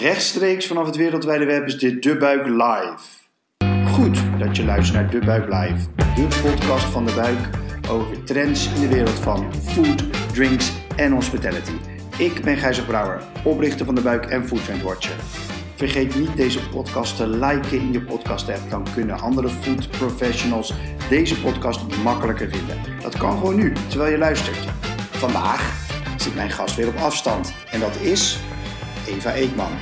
Rechtstreeks vanaf het wereldwijde web is dit De Buik Live. Goed dat je luistert naar De Buik Live, de podcast van De Buik over trends in de wereld van food, drinks en hospitality. Ik ben Gijzer Brouwer, oprichter van De Buik en Food Trend Watcher. Vergeet niet deze podcast te liken in je podcast app, dan kunnen andere food professionals deze podcast makkelijker vinden. Dat kan gewoon nu, terwijl je luistert. Vandaag zit mijn gast weer op afstand en dat is Eva Eekman,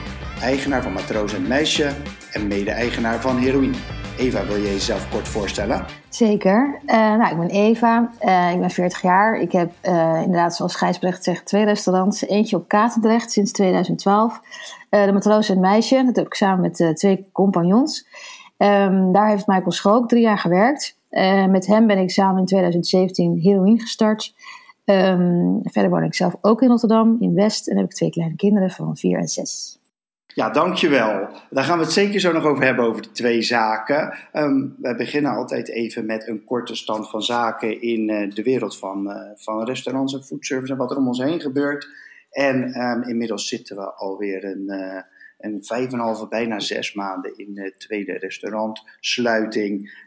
eigenaar van Matroos en Meisje en mede-eigenaar van Heroïne. Eva, wil je jezelf kort voorstellen? Zeker. Uh, nou, ik ben Eva, uh, ik ben 40 jaar. Ik heb uh, inderdaad, zoals Gijsbrecht zegt, twee restaurants. Eentje op Katendrecht sinds 2012. de Matroos en Meisje, dat heb ik samen met twee compagnons. Um, daar heeft Michael Schook drie jaar gewerkt. met hem ben ik samen in 2017 Heroïne gestart. Um, verder woon ik zelf ook in Rotterdam, in West. En heb ik twee kleine kinderen van vier en zes. Ja, dankjewel. Daar gaan we het zeker zo nog over hebben, over de twee zaken. Um, we beginnen altijd even met een korte stand van zaken in uh, de wereld van, uh, van restaurants en foodservice en wat er om ons heen gebeurt. En um, inmiddels zitten we alweer een, uh, een vijf en een halve, bijna zes maanden in de tweede restaurantsluiting.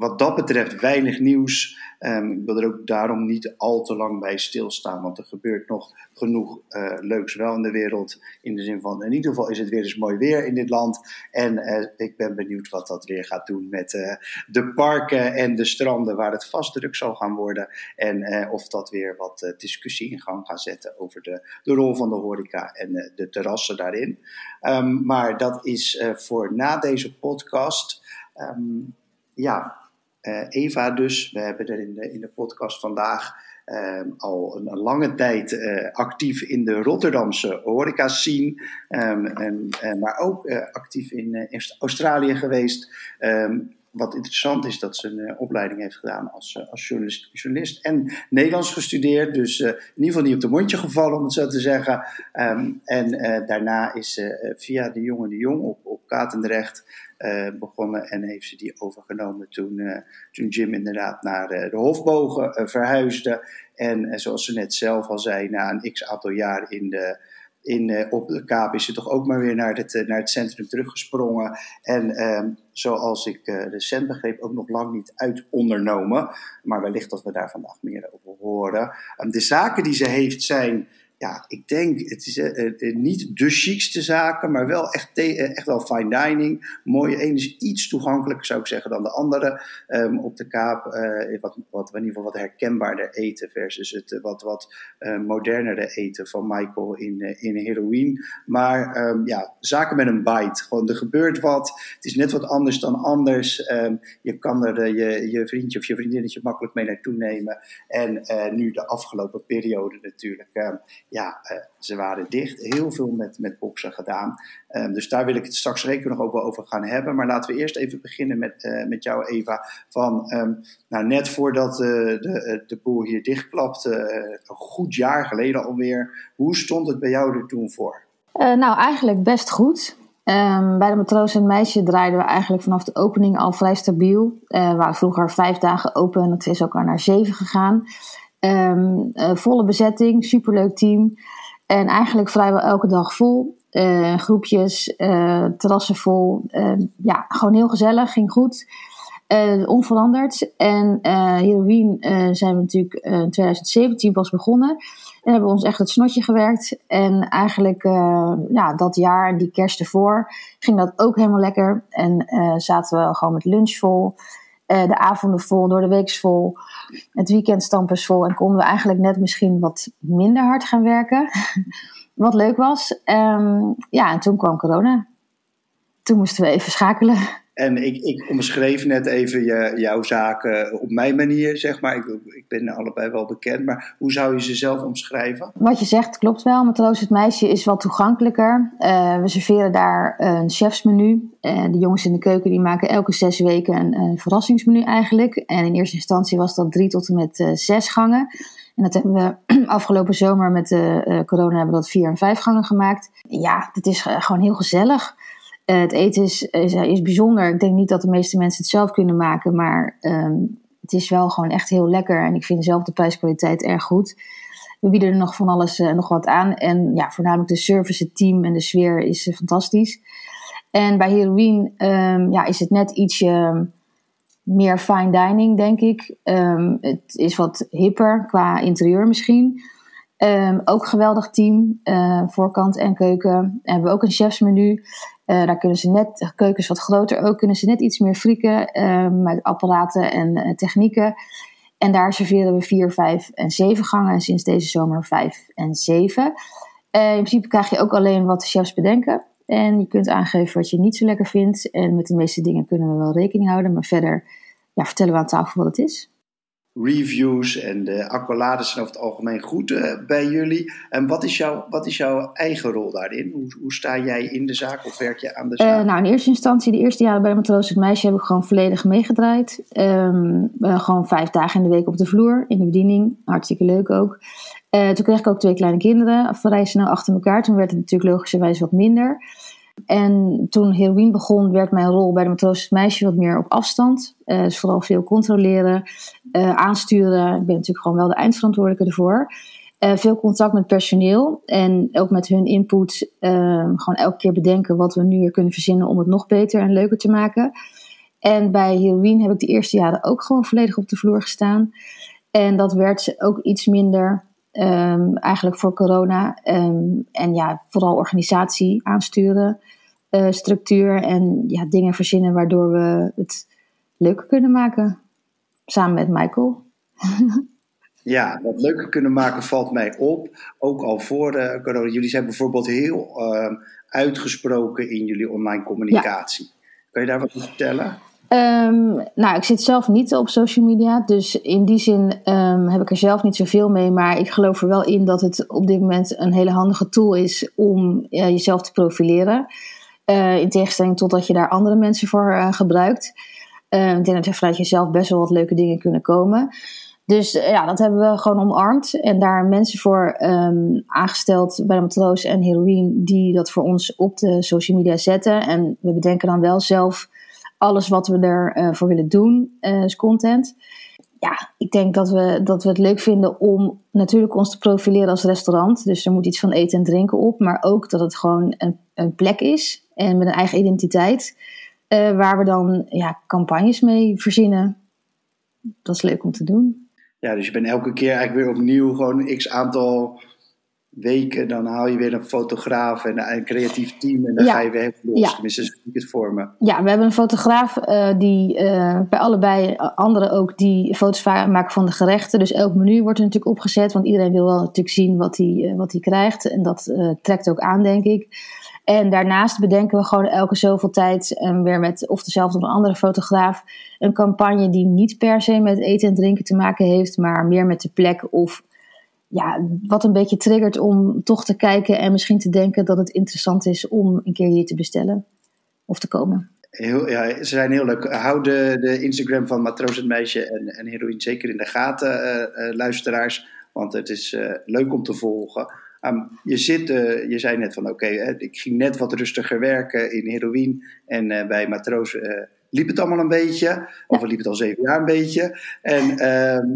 Wat dat betreft weinig nieuws. Um, ik wil er ook daarom niet al te lang bij stilstaan, want er gebeurt nog genoeg uh, leuks wel in de wereld. In de zin van, in ieder geval is het weer eens mooi weer in dit land. En uh, ik ben benieuwd wat dat weer gaat doen met uh, de parken en de stranden, waar het vast druk zal gaan worden. En of dat weer wat discussie in gang gaat zetten over de, de rol van de horeca en de terrassen daarin. Um, maar dat is voor na deze podcast. Um, ja, Eva dus. We hebben er in de, in de podcast vandaag uh, al een, lange tijd uh, actief in de Rotterdamse horeca scene. Um, en, maar ook actief in, Australië geweest. Um, wat interessant is dat ze een opleiding heeft gedaan als, als journalist, en Nederlands gestudeerd. Dus in ieder geval niet op de mondje gevallen, om het zo te zeggen. En daarna is ze via de Jonge de Jong op, op Katendrecht uh, begonnen en heeft ze die overgenomen toen, uh, toen Jim inderdaad naar uh, de Hofbogen verhuisde. En zoals ze net zelf al zei, na een x aantal jaar in de, in, op de Kaap is ze toch ook maar weer naar het, naar het centrum teruggesprongen. En ehm, zoals ik recent begreep, ook nog lang niet uit ondernomen. Maar wellicht dat we daar vandaag meer over horen. Um, de zaken die ze heeft zijn ja, ik denk, het is uh, niet de chicste zaken, maar wel echt, echt wel fine dining. Mooie, een is iets toegankelijker, zou ik zeggen, dan de andere. Um, op de Kaap, wat, wat, in ieder geval wat herkenbaarder eten versus het wat, wat modernere eten van Michael in, in heroïne. Maar um, ja, zaken met een bite. Gewoon, er gebeurt wat. Het is net wat anders dan anders. Um, je kan er je, je vriendje of je vriendinnetje makkelijk mee naartoe nemen. En nu de afgelopen periode natuurlijk ja, uh, ze waren dicht. Heel veel met, met boksen gedaan. Um, dus daar wil ik het straks zeker nog ook wel over gaan hebben. Maar laten we eerst even beginnen met, uh, met jou, Eva. Van, um, nou, net voordat uh, de, de boel hier dichtklapte, een goed jaar geleden alweer. Hoe stond het bij jou er toen voor? nou, eigenlijk best goed. Um, bij de matroos en meisje draaiden we eigenlijk vanaf de opening al vrij stabiel. We waren vroeger vijf dagen open en dat is ook al naar zeven gegaan. Um, uh, volle bezetting, superleuk team. En eigenlijk vrijwel elke dag vol. Uh, groepjes, uh, terrassen vol. ja, gewoon heel gezellig, ging goed. onveranderd. En heroïne zijn we natuurlijk in 2017 pas begonnen. En hebben we ons echt het snotje gewerkt. En eigenlijk ja, dat jaar, die kerst ervoor, ging dat ook helemaal lekker. En zaten we gewoon met lunch vol. Uh, de avonden vol, door de week vol, het weekend stampers vol. En konden we eigenlijk net misschien wat minder hard gaan werken. wat leuk was. Um, ja, en toen kwam corona. Toen moesten we even schakelen. En ik, ik omschreef net even je, jouw zaken op mijn manier, zeg maar. Ik, ik ben allebei wel bekend, maar hoe zou je ze zelf omschrijven? Wat je zegt klopt wel. Matroos het meisje is wat toegankelijker. Uh, we serveren daar een chefsmenu. Uh, de jongens in de keuken die maken elke zes weken een, een verrassingsmenu eigenlijk. En in eerste instantie was dat drie tot en met uh, zes gangen. En dat hebben we afgelopen zomer met de corona hebben we dat vier en vijf gangen gemaakt. Ja, het is gewoon heel gezellig. Uh, het eten is, is, bijzonder. Ik denk niet dat de meeste mensen het zelf kunnen maken, maar um, het is wel gewoon echt heel lekker. En ik vind zelf de prijskwaliteit erg goed. we bieden er nog van alles en nog wat aan. En ja, voornamelijk de service, het team en de sfeer is fantastisch. En bij Heroïne um, ja, is het net ietsje meer fine dining, denk ik. Um, het is wat hipper qua interieur misschien. Um, ook geweldig team, voorkant en keuken. We hebben we ook een chefsmenu. Uh, daar kunnen ze net, de keuken is wat groter ook, kunnen ze net iets meer frieken um, met apparaten en uh, technieken. En daar serveren we 4, 5 en 7 gangen. En sinds deze zomer 5 en 7. in principe krijg je ook alleen wat de chefs bedenken. En je kunt aangeven wat je niet zo lekker vindt. En met de meeste dingen kunnen we wel rekening houden. Maar verder ja, vertellen we aan tafel wat het is. Reviews en de accolades zijn over het algemeen goed uh, bij jullie. En wat is, jouw, wat is jouw eigen rol daarin? Hoe, hoe sta jij in de zaak of werk je aan de zaak? Uh, nou, in eerste instantie, de eerste jaren bij Matroos het Meisje, heb ik gewoon volledig meegedraaid. Um, uh, gewoon vijf dagen in de week op de vloer, in de bediening. Hartstikke leuk ook. toen kreeg ik ook twee kleine kinderen, vrij snel achter elkaar. Toen werd het natuurlijk logischerwijs wat minder. En toen heroïne begon, werd mijn rol bij de matroos meisje wat meer op afstand. Uh, dus vooral veel controleren, uh, aansturen. Ik ben natuurlijk gewoon wel de eindverantwoordelijke ervoor. Uh, veel contact met personeel en ook met hun input. gewoon elke keer bedenken wat we nu weer kunnen verzinnen om het nog beter en leuker te maken. En bij heroïne heb ik de eerste jaren ook gewoon volledig op de vloer gestaan. En dat werd ook iets minder. Um, eigenlijk voor corona. Um, en ja, vooral organisatie aansturen, uh, structuur en ja, dingen verzinnen waardoor we het leuker kunnen maken. Samen met Michael. ja, dat leuker kunnen maken valt mij op. Ook al voor uh, corona. Jullie zijn bijvoorbeeld heel uh, uitgesproken in jullie online communicatie. Ja. Kan je daar wat over vertellen? Um, nou, ik zit zelf niet op social media, dus in die zin um, heb ik er zelf niet zoveel mee. Maar ik geloof er wel in dat het op dit moment een hele handige tool is om uh, jezelf te profileren. Uh, in tegenstelling tot dat je daar andere mensen voor uh, gebruikt. ik denk dat er vanuit jezelf best wel wat leuke dingen kunnen komen. Dus ja, dat hebben we gewoon omarmd. En daar mensen voor aangesteld bij de matroos en heroïne die dat voor ons op de social media zetten. En we bedenken dan wel zelf alles wat we ervoor uh, voor willen doen is content. Ja, ik denk dat we, dat we het leuk vinden om natuurlijk ons te profileren als restaurant. Dus er moet iets van eten en drinken op. Maar ook dat het gewoon een, een plek is en met een eigen identiteit. Uh, waar we dan ja, campagnes mee verzinnen. Dat is leuk om te doen. Ja, dus je bent elke keer eigenlijk weer opnieuw gewoon x aantal weken, dan haal je weer een fotograaf en een creatief team en dan ja. ga je weer helemaal los. Ja. Tenminste, zo ik het vormen. Ja, we hebben een fotograaf uh, die uh, bij allebei anderen ook die foto's maken van de gerechten. Dus elk menu wordt er natuurlijk opgezet, want iedereen wil wel natuurlijk zien wat hij, uh, wat hij krijgt. En dat trekt ook aan, denk ik. En daarnaast bedenken we gewoon elke zoveel tijd weer met of dezelfde of een andere fotograaf een campagne die niet per se met eten en drinken te maken heeft, maar meer met de plek of ja, wat een beetje triggert om toch te kijken en misschien te denken dat het interessant is om een keer hier te bestellen of te komen. Heel, ja, ze zijn heel leuk. Hou de, de Instagram van Matroos het Meisje en, en Heroïne zeker in de gaten, uh, uh, luisteraars. Want het is uh, leuk om te volgen. Um, je, zit, je zei net van oké, okay, ik ging net wat rustiger werken in Heroïne. En bij Matroos liep het allemaal een beetje. Of liep het al zeven jaar een beetje. En ehm,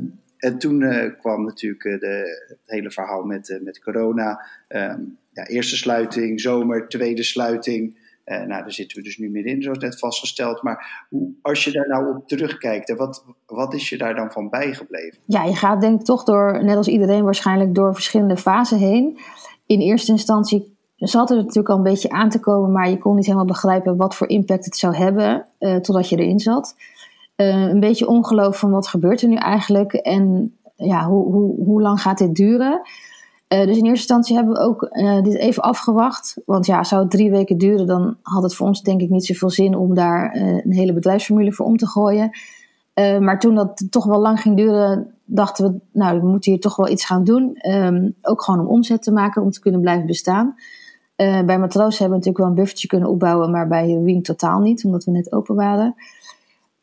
en toen uh, kwam natuurlijk uh, de, het hele verhaal met, uh, met corona. Um, ja, eerste sluiting, zomer, tweede sluiting. nou, daar zitten we dus nu middenin, zoals net vastgesteld. Maar hoe, als je daar nou op terugkijkt, wat, wat is je daar dan van bijgebleven? Ja, je gaat denk ik toch door, net als iedereen waarschijnlijk, door verschillende fasen heen. In eerste instantie zat er natuurlijk al een beetje aan te komen, maar je kon niet helemaal begrijpen wat voor impact het zou hebben, totdat je erin zat. Uh, een beetje ongeloof van wat gebeurt er nu eigenlijk en ja, hoe, hoe, hoe lang gaat dit duren. Uh, dus in eerste instantie hebben we ook uh, dit even afgewacht. Want ja, zou het drie weken duren, dan had het voor ons denk ik niet zoveel zin om daar een hele bedrijfsformule voor om te gooien. maar toen dat toch wel lang ging duren, dachten we, nou, we moeten hier toch wel iets gaan doen. Um, ook gewoon om omzet te maken, om te kunnen blijven bestaan. bij Matroos hebben we natuurlijk wel een buffertje kunnen opbouwen, maar bij Heroin totaal niet, omdat we net open waren.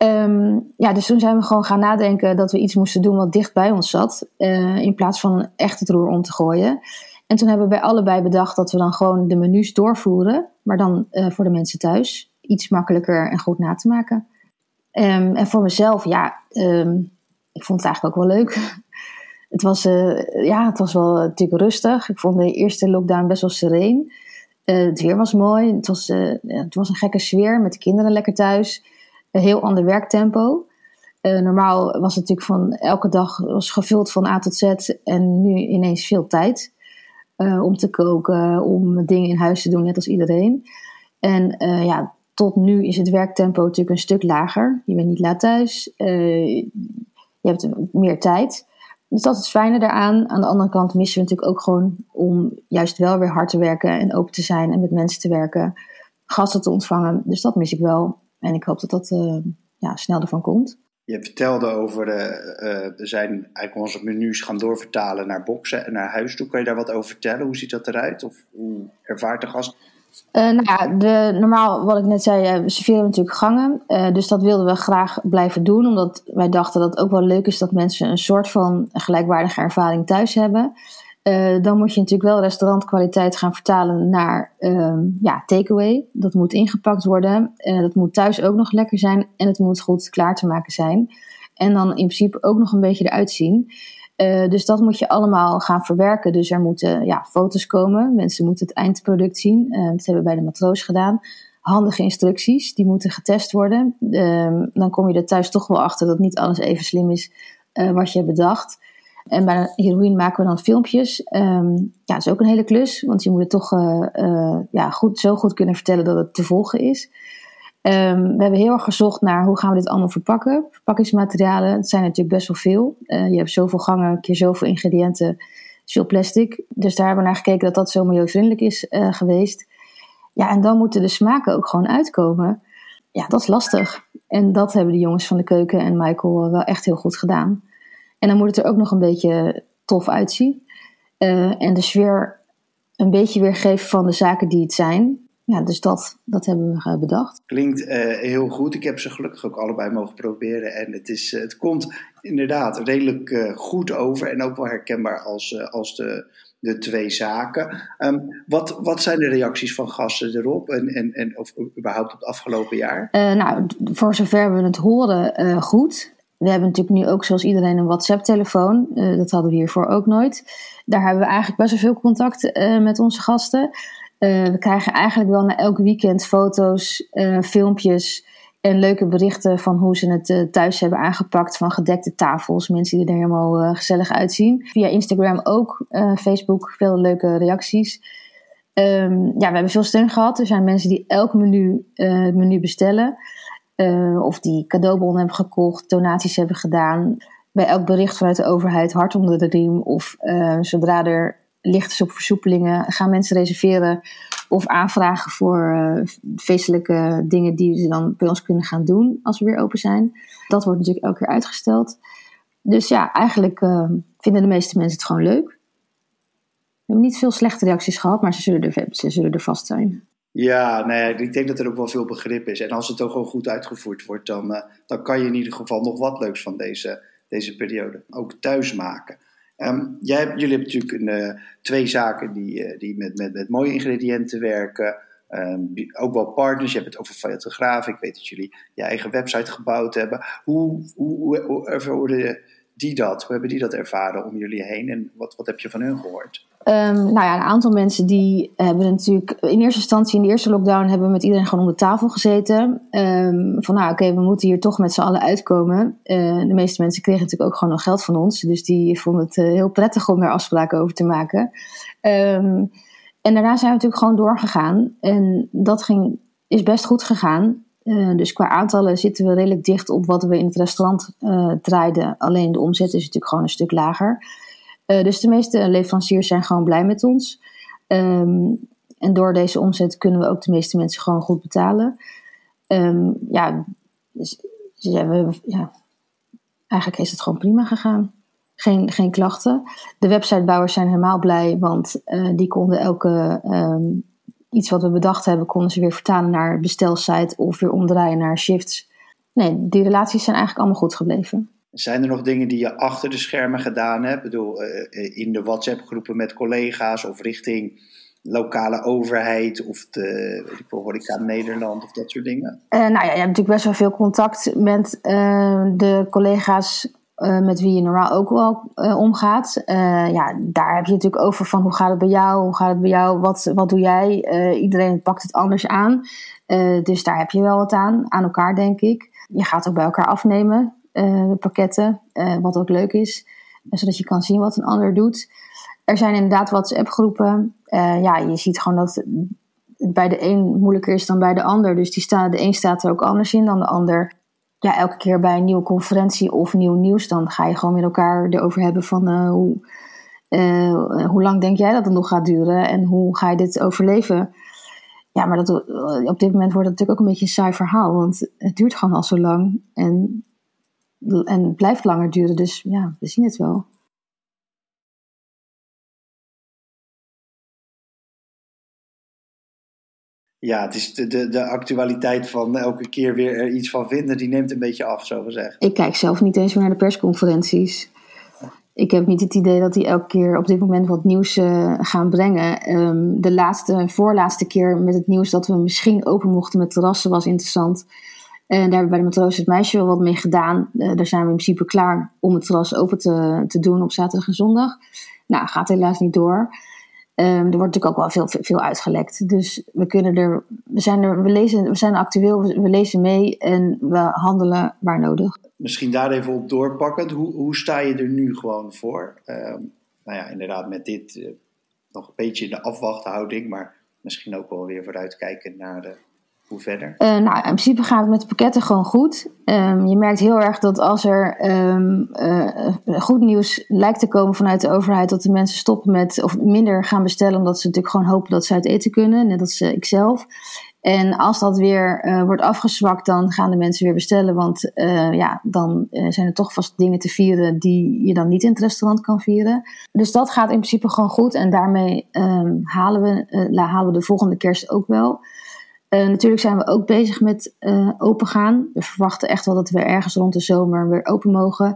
Um, ja, dus toen zijn we gewoon gaan nadenken dat we iets moesten doen wat dicht bij ons zat. Uh, in plaats van echt het roer om te gooien. En toen hebben we allebei bedacht dat we dan gewoon de menus doorvoeren. Maar dan uh, voor de mensen thuis. Iets makkelijker en goed na te maken. Um, en voor mezelf, ja, um, ik vond het eigenlijk ook wel leuk. Het was, ja, het was wel natuurlijk rustig. Ik vond de eerste lockdown best wel sereen. het weer was mooi. Het was, het was een gekke sfeer met de kinderen lekker thuis. Een heel ander werktempo. normaal was het natuurlijk van elke dag was gevuld van A tot Z en nu ineens veel tijd. om te koken, om dingen in huis te doen, net als iedereen. En ja, tot nu is het werktempo natuurlijk een stuk lager. Je bent niet laat thuis, je hebt meer tijd. Dus dat is het fijne daaraan. Aan de andere kant missen we natuurlijk ook gewoon om juist wel weer hard te werken en open te zijn en met mensen te werken, gasten te ontvangen. Dus dat mis ik wel. En ik hoop dat dat uh, ja, snel ervan komt. Je vertelde over, we zijn eigenlijk onze menus gaan doorvertalen naar boxen en naar huis toe. Kan je daar wat over vertellen? Hoe ziet dat eruit? Of hoe ervaart de gast uh, nou ja, de, normaal, wat ik net zei, uh, we serveren natuurlijk gangen. Uh, dus dat wilden we graag blijven doen. Omdat wij dachten dat het ook wel leuk is dat mensen een soort van gelijkwaardige ervaring thuis hebben. Dan moet je natuurlijk wel restaurantkwaliteit gaan vertalen naar ehm, ja, takeaway. Dat moet ingepakt worden. dat moet thuis ook nog lekker zijn. En het moet goed klaar te maken zijn. En dan in principe ook nog een beetje eruit zien. Uh, dus dat moet je allemaal gaan verwerken. Dus er moeten ja, foto's komen. Mensen moeten het eindproduct zien. Dat hebben we bij de matroos gedaan. Handige instructies, die moeten getest worden. Uh, dan kom je er thuis toch wel achter dat niet alles even slim is eh, wat je hebt bedacht. En bij heroïne maken we dan filmpjes. Um, ja, dat is ook een hele klus, want je moet het toch ja, goed, zo goed kunnen vertellen dat het te volgen is. Um, we hebben heel erg gezocht naar hoe gaan we dit allemaal verpakken. Verpakkingsmaterialen, zijn natuurlijk best wel veel. Uh, je hebt zoveel gangen, keer zoveel ingrediënten, veel plastic. Dus daar hebben we naar gekeken dat dat zo milieuvriendelijk is geweest. Ja, en dan moeten de smaken ook gewoon uitkomen. Ja, dat is lastig. En dat hebben de jongens van de keuken en Michael wel echt heel goed gedaan. En dan moet het er ook nog een beetje tof uitzien. Uh, en de sfeer een beetje weergeven van de zaken die het zijn ja, dus dat, dat hebben we bedacht. Klinkt uh, heel goed. Ik heb ze gelukkig ook allebei mogen proberen. En het, is, het komt inderdaad redelijk uh, goed over. En ook wel herkenbaar als, als de, de twee zaken. Um, wat, wat zijn de reacties van gasten erop? En, en, en of überhaupt op het afgelopen jaar? nou, voor zover we het horen, goed. We hebben natuurlijk nu ook zoals iedereen een WhatsApp-telefoon. dat hadden we hiervoor ook nooit. Daar hebben we eigenlijk best wel veel contact met onze gasten. Uh, we krijgen eigenlijk wel na elk weekend foto's, filmpjes en leuke berichten van hoe ze het thuis hebben aangepakt. Van gedekte tafels, mensen die er helemaal gezellig uitzien. Via Instagram ook, Facebook, veel leuke reacties. Um, ja, we hebben veel steun gehad. Er zijn mensen die elk menu, menu bestellen. Of die cadeaubonnen hebben gekocht, donaties hebben gedaan. Bij elk bericht vanuit de overheid hard onder de riem. Of zodra er licht op versoepelingen. Gaan mensen reserveren of aanvragen voor uh, feestelijke dingen die ze dan bij ons kunnen gaan doen als we weer open zijn. Dat wordt natuurlijk elke keer uitgesteld. Dus ja, eigenlijk vinden de meeste mensen het gewoon leuk. We hebben niet veel slechte reacties gehad, maar ze zullen er, ze zullen er vast zijn. Ja, nee, ik denk dat er ook wel veel begrip is. En als het ook gewoon goed uitgevoerd wordt, dan, uh, dan kan je in ieder geval nog wat leuks van deze, deze periode ook thuis maken. Um, jij, jullie hebben natuurlijk een, uh, twee zaken die, uh, die met, met, met mooie ingrediënten werken. Um, ook wel partners. Je hebt het over fotografen. Ik weet dat jullie je eigen website gebouwd hebben. Hoe, hoe, hoe, hoe die dat? Hoe hebben die dat ervaren om jullie heen? En wat, wat heb je van hun gehoord? Um, nou ja, een aantal mensen die hebben natuurlijk in eerste instantie in de eerste lockdown hebben we met iedereen gewoon om de tafel gezeten. Um, van nou oké, we moeten hier toch met z'n allen uitkomen. Uh, de meeste mensen kregen natuurlijk ook gewoon nog geld van ons. Dus die vonden het uh, heel prettig om daar afspraken over te maken. Um, en daarna zijn we natuurlijk gewoon doorgegaan. En dat ging, is best goed gegaan. Uh, dus qua aantallen zitten we redelijk dicht op wat we in het restaurant draaiden. Alleen de omzet is natuurlijk gewoon een stuk lager. Uh, dus de meeste leveranciers zijn gewoon blij met ons. Um, en door deze omzet kunnen we ook de meeste mensen gewoon goed betalen. Um, ja, dus, ja, we, ja, eigenlijk is het gewoon prima gegaan. Geen, geen klachten. De websitebouwers zijn helemaal blij, want uh, die konden elke um, iets wat we bedacht hebben, konden ze weer vertalen naar bestelsite of weer omdraaien naar shifts. Nee, die relaties zijn eigenlijk allemaal goed gebleven. Zijn er nog dingen die je achter de schermen gedaan hebt? Ik bedoel, uh, in de WhatsApp-groepen met collega's of richting lokale overheid of de ik horeca Nederland of dat soort dingen? Uh, nou ja, je hebt natuurlijk best wel veel contact met de collega's met wie je normaal ook wel omgaat. ja, daar heb je natuurlijk over van hoe gaat het bij jou, hoe gaat het bij jou, wat, wat doe jij? iedereen pakt het anders aan. dus daar heb je wel wat aan, aan elkaar denk ik. Je gaat ook bij elkaar afnemen, pakketten, wat ook leuk is. zodat je kan zien wat een ander doet. Er zijn inderdaad WhatsApp-groepen. ja, je ziet gewoon dat het bij de een moeilijker is dan bij de ander. Dus die staat, de een staat er ook anders in dan de ander. Ja, elke keer bij een nieuwe conferentie of nieuw nieuws, dan ga je gewoon met elkaar erover hebben van hoe, hoe lang denk jij dat het nog gaat duren en hoe ga je dit overleven? Ja, maar dat, eh, op dit moment wordt het natuurlijk ook een beetje een saai verhaal, want het duurt gewoon al zo lang en, en het blijft langer duren. Dus ja, we zien het wel. Ja, het is de, de, de, actualiteit van elke keer weer er iets van vinden, die neemt een beetje af, zo gezegd. Ik kijk zelf niet eens meer naar de persconferenties. Ik heb niet het idee dat die elke keer op dit moment wat nieuws uh, gaan brengen. Um, de laatste, voorlaatste keer met het nieuws dat we misschien open mochten met terrassen was interessant. En daar hebben we bij de matroos het meisje wel wat mee gedaan. Uh, daar zijn we in principe klaar om het terras open te, te doen op zaterdag en zondag. Nou, gaat helaas niet door. Um, er wordt natuurlijk ook wel veel, veel uitgelekt. Dus we kunnen er, we zijn er, we lezen, we zijn actueel, we, lezen mee en we handelen waar nodig. Misschien daar even op doorpakkend, hoe, hoe sta je er nu gewoon voor? Um, nou ja, inderdaad, met dit uh, nog een beetje in de afwachthouding, maar misschien ook wel weer vooruitkijken naar de hoe verder? Uh, nou, in principe gaat het met de pakketten gewoon goed. Um, je merkt heel erg dat als er um, uh, goed nieuws lijkt te komen vanuit de overheid, dat de mensen stoppen met of minder gaan bestellen, omdat ze natuurlijk gewoon hopen dat ze uit eten kunnen, net als uh, ikzelf. En als dat weer wordt afgezwakt, dan gaan de mensen weer bestellen. Want ja, dan zijn er toch vast dingen te vieren die je dan niet in het restaurant kan vieren. Dus dat gaat in principe gewoon goed. En daarmee um, halen, we, halen we de volgende kerst ook wel. Uh, natuurlijk zijn we ook bezig met uh, opengaan. We verwachten echt wel dat we ergens rond de zomer weer open mogen.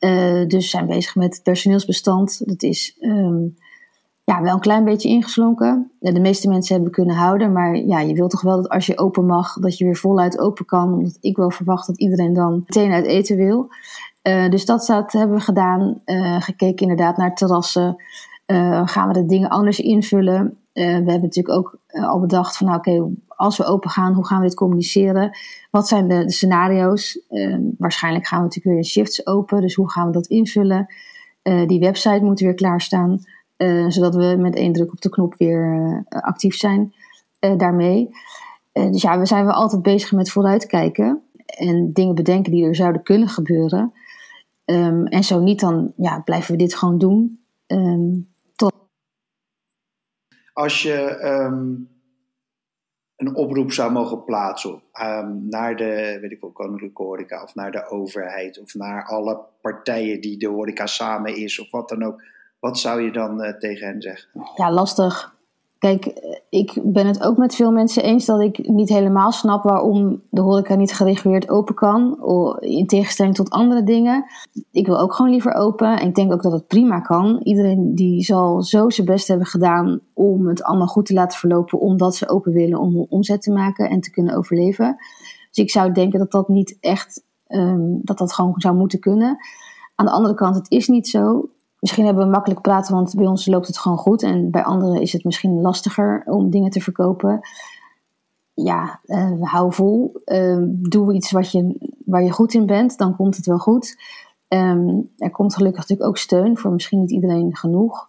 Uh, dus zijn bezig met het personeelsbestand. Dat is um, ja, wel een klein beetje ingeslonken. De meeste mensen hebben kunnen houden. Maar ja, je wilt toch wel dat als je open mag, dat je weer voluit open kan. Omdat ik wel verwacht dat iedereen dan meteen uit eten wil. dus dat, dat hebben we gedaan. gekeken inderdaad naar terrassen. gaan we de dingen anders invullen? we hebben natuurlijk ook al bedacht van nou, oké, als we open gaan, hoe gaan we dit communiceren? Wat zijn de, de scenario's? Uh, waarschijnlijk gaan we natuurlijk weer shifts open, dus hoe gaan we dat invullen? Uh, die website moet weer klaarstaan, uh, zodat we met één druk op de knop weer actief zijn daarmee. dus ja, we zijn wel altijd bezig met vooruitkijken en dingen bedenken die er zouden kunnen gebeuren. Um, en zo niet, dan ja, blijven we dit gewoon doen. Um, tot... Als je een oproep zou mogen plaatsen um, naar de, weet ik wel, koninklijke horeca of naar de overheid of naar alle partijen die de horeca samen is of wat dan ook. Wat zou je dan uh, tegen hen zeggen? Ja, lastig. Kijk, ik ben het ook met veel mensen eens dat ik niet helemaal snap waarom de horeca niet gereguleerd open kan. In tegenstelling tot andere dingen. Ik wil ook gewoon liever open. En ik denk ook dat het prima kan. Iedereen die zal zo zijn best hebben gedaan om het allemaal goed te laten verlopen. Omdat ze open willen om omzet te maken en te kunnen overleven. Dus ik zou denken dat dat niet echt, um, dat dat gewoon zou moeten kunnen. Aan de andere kant, het is niet zo. Misschien hebben we makkelijk praten, want bij ons loopt het gewoon goed. En bij anderen is het misschien lastiger om dingen te verkopen. Ja, uh, hou vol. Uh, doe iets wat je, waar je goed in bent, dan komt het wel goed. Um, er komt gelukkig natuurlijk ook steun voor misschien niet iedereen genoeg.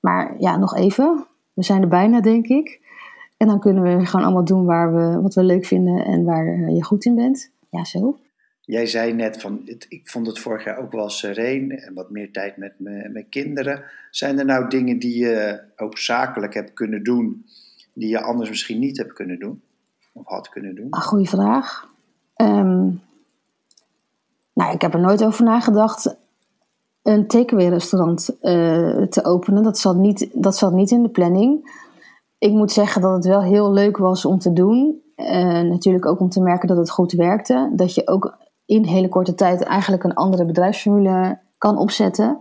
Maar ja, nog even. We zijn er bijna, denk ik. En dan kunnen we gewoon allemaal doen waar we, wat we leuk vinden en waar je goed in bent. Ja, zo. Jij zei net van, ik vond het vorig jaar ook wel sereen en wat meer tijd met mijn kinderen. Zijn er nou dingen die je ook zakelijk hebt kunnen doen, die je anders misschien niet hebt kunnen doen? Of had kunnen doen? Een goede vraag. Um, nou, ik heb er nooit over nagedacht een takeaway restaurant uh, te openen. Dat zat, niet, dat zat niet in de planning. Ik moet zeggen dat het wel heel leuk was om te doen. Uh, natuurlijk ook om te merken dat het goed werkte. Dat je ook in hele korte tijd eigenlijk een andere bedrijfsformule kan opzetten.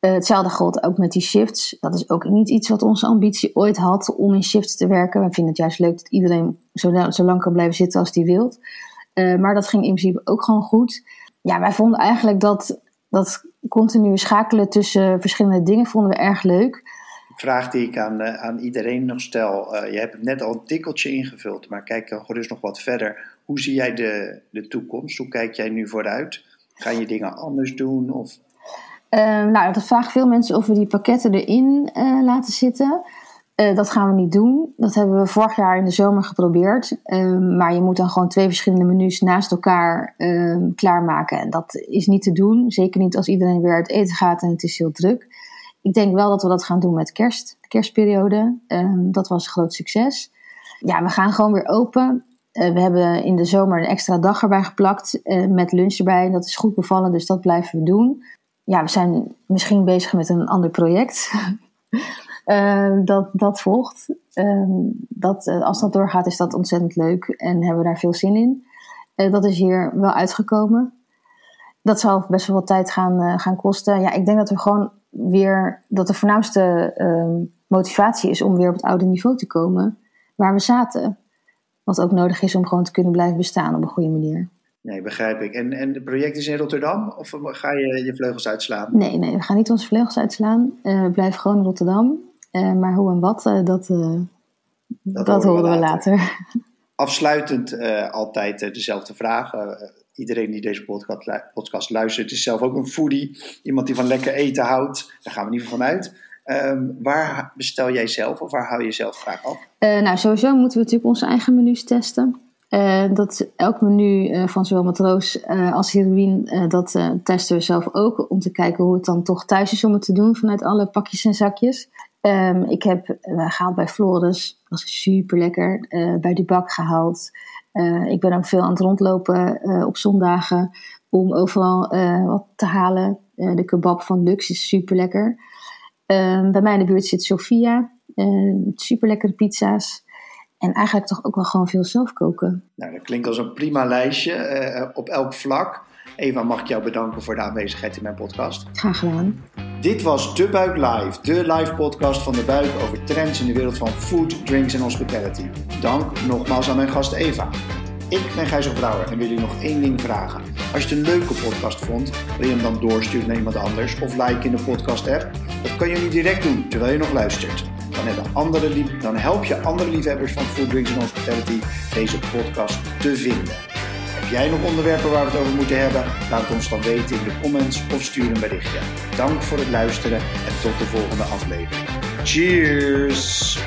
Uh, hetzelfde geldt ook met die shifts. Dat is ook niet iets wat onze ambitie ooit had om in shifts te werken. We vinden het juist leuk dat iedereen zo, lang kan blijven zitten als die wilt. Uh, maar dat ging in principe ook gewoon goed. ja, wij vonden eigenlijk dat, dat continu schakelen tussen verschillende dingen vonden we erg leuk. Vraag die ik aan, uh, aan iedereen nog stel. Je hebt net al een tikkeltje ingevuld, maar kijk dan gerust nog wat verder. Hoe zie jij de, de toekomst? Hoe kijk jij nu vooruit? Ga je dingen anders doen? Of... Uh, nou, dat vragen veel mensen of we die pakketten erin laten zitten. Uh, dat gaan we niet doen. Dat hebben we vorig jaar in de zomer geprobeerd. Uh, maar je moet dan gewoon twee verschillende menus naast elkaar uh, klaarmaken. En dat is niet te doen. Zeker niet als iedereen weer uit eten gaat en het is heel druk. Ik denk wel dat we dat gaan doen met kerst, de kerstperiode. Ehm, dat was een groot succes. Ja, we gaan gewoon weer open. Eh, we hebben in de zomer een extra dag erbij geplakt met lunch erbij. Dat is goed bevallen, dus dat blijven we doen. Ja, we zijn misschien bezig met een ander project. Ehm, dat, dat volgt. Ehm, dat, eh, als dat doorgaat, is dat ontzettend leuk en hebben we daar veel zin in. Dat is hier wel uitgekomen. Dat zal best wel wat tijd gaan, gaan kosten. Ja, ik denk dat we gewoon weer, dat de voornaamste ehm, motivatie is om weer op het oude niveau te komen waar we zaten. Wat ook nodig is om gewoon te kunnen blijven bestaan op een goede manier. Nee, begrijp ik. En, en het project is in Rotterdam? Of ga je je vleugels uitslaan? Nee, nee we gaan niet onze vleugels uitslaan. we blijven gewoon in Rotterdam. Uh, maar hoe en wat, uh, dat, dat, dat, horen we later. later. Afsluitend altijd dezelfde vraag. iedereen die deze podcast, podcast, luistert is zelf ook een foodie. Iemand die van lekker eten houdt. Daar gaan we niet van uit. Um, waar bestel jij zelf of waar hou je zelf graag af? nou, sowieso moeten we natuurlijk onze eigen menus testen. dat elk menu van zowel matroos als heroïne, dat testen we zelf ook. Om te kijken hoe het dan toch thuis is om het te doen vanuit alle pakjes en zakjes. Um, ik heb gehaald bij Flores, dat was super lekker. Bij die bak gehaald. Ik ben ook veel aan het rondlopen op zondagen om overal wat te halen. de kebab van Lux is super lekker. Um, bij mij in de buurt zit Sofia, super lekkere pizza's. En eigenlijk toch ook wel gewoon veel zelf koken. Nou, dat klinkt als een prima lijstje op elk vlak. Eva, mag ik jou bedanken voor de aanwezigheid in mijn podcast. Graag gedaan. Dit was De Buik Live, de live podcast van De Buik over trends in de wereld van food, drinks en hospitality. Dank nogmaals aan mijn gast Eva. Ik ben Gijzer Brouwer en wil je nog één ding vragen. Als je het een leuke podcast vond, wil je hem dan doorsturen naar iemand anders of like in de podcast app? Dat kan je nu direct doen terwijl je nog luistert. Dan, andere dan help je andere liefhebbers van food, drinks en hospitality deze podcast te vinden jij nog onderwerpen waar we het over moeten hebben? Laat ons dan weten in de comments of stuur een berichtje. Dank voor het luisteren en tot de volgende aflevering. Cheers!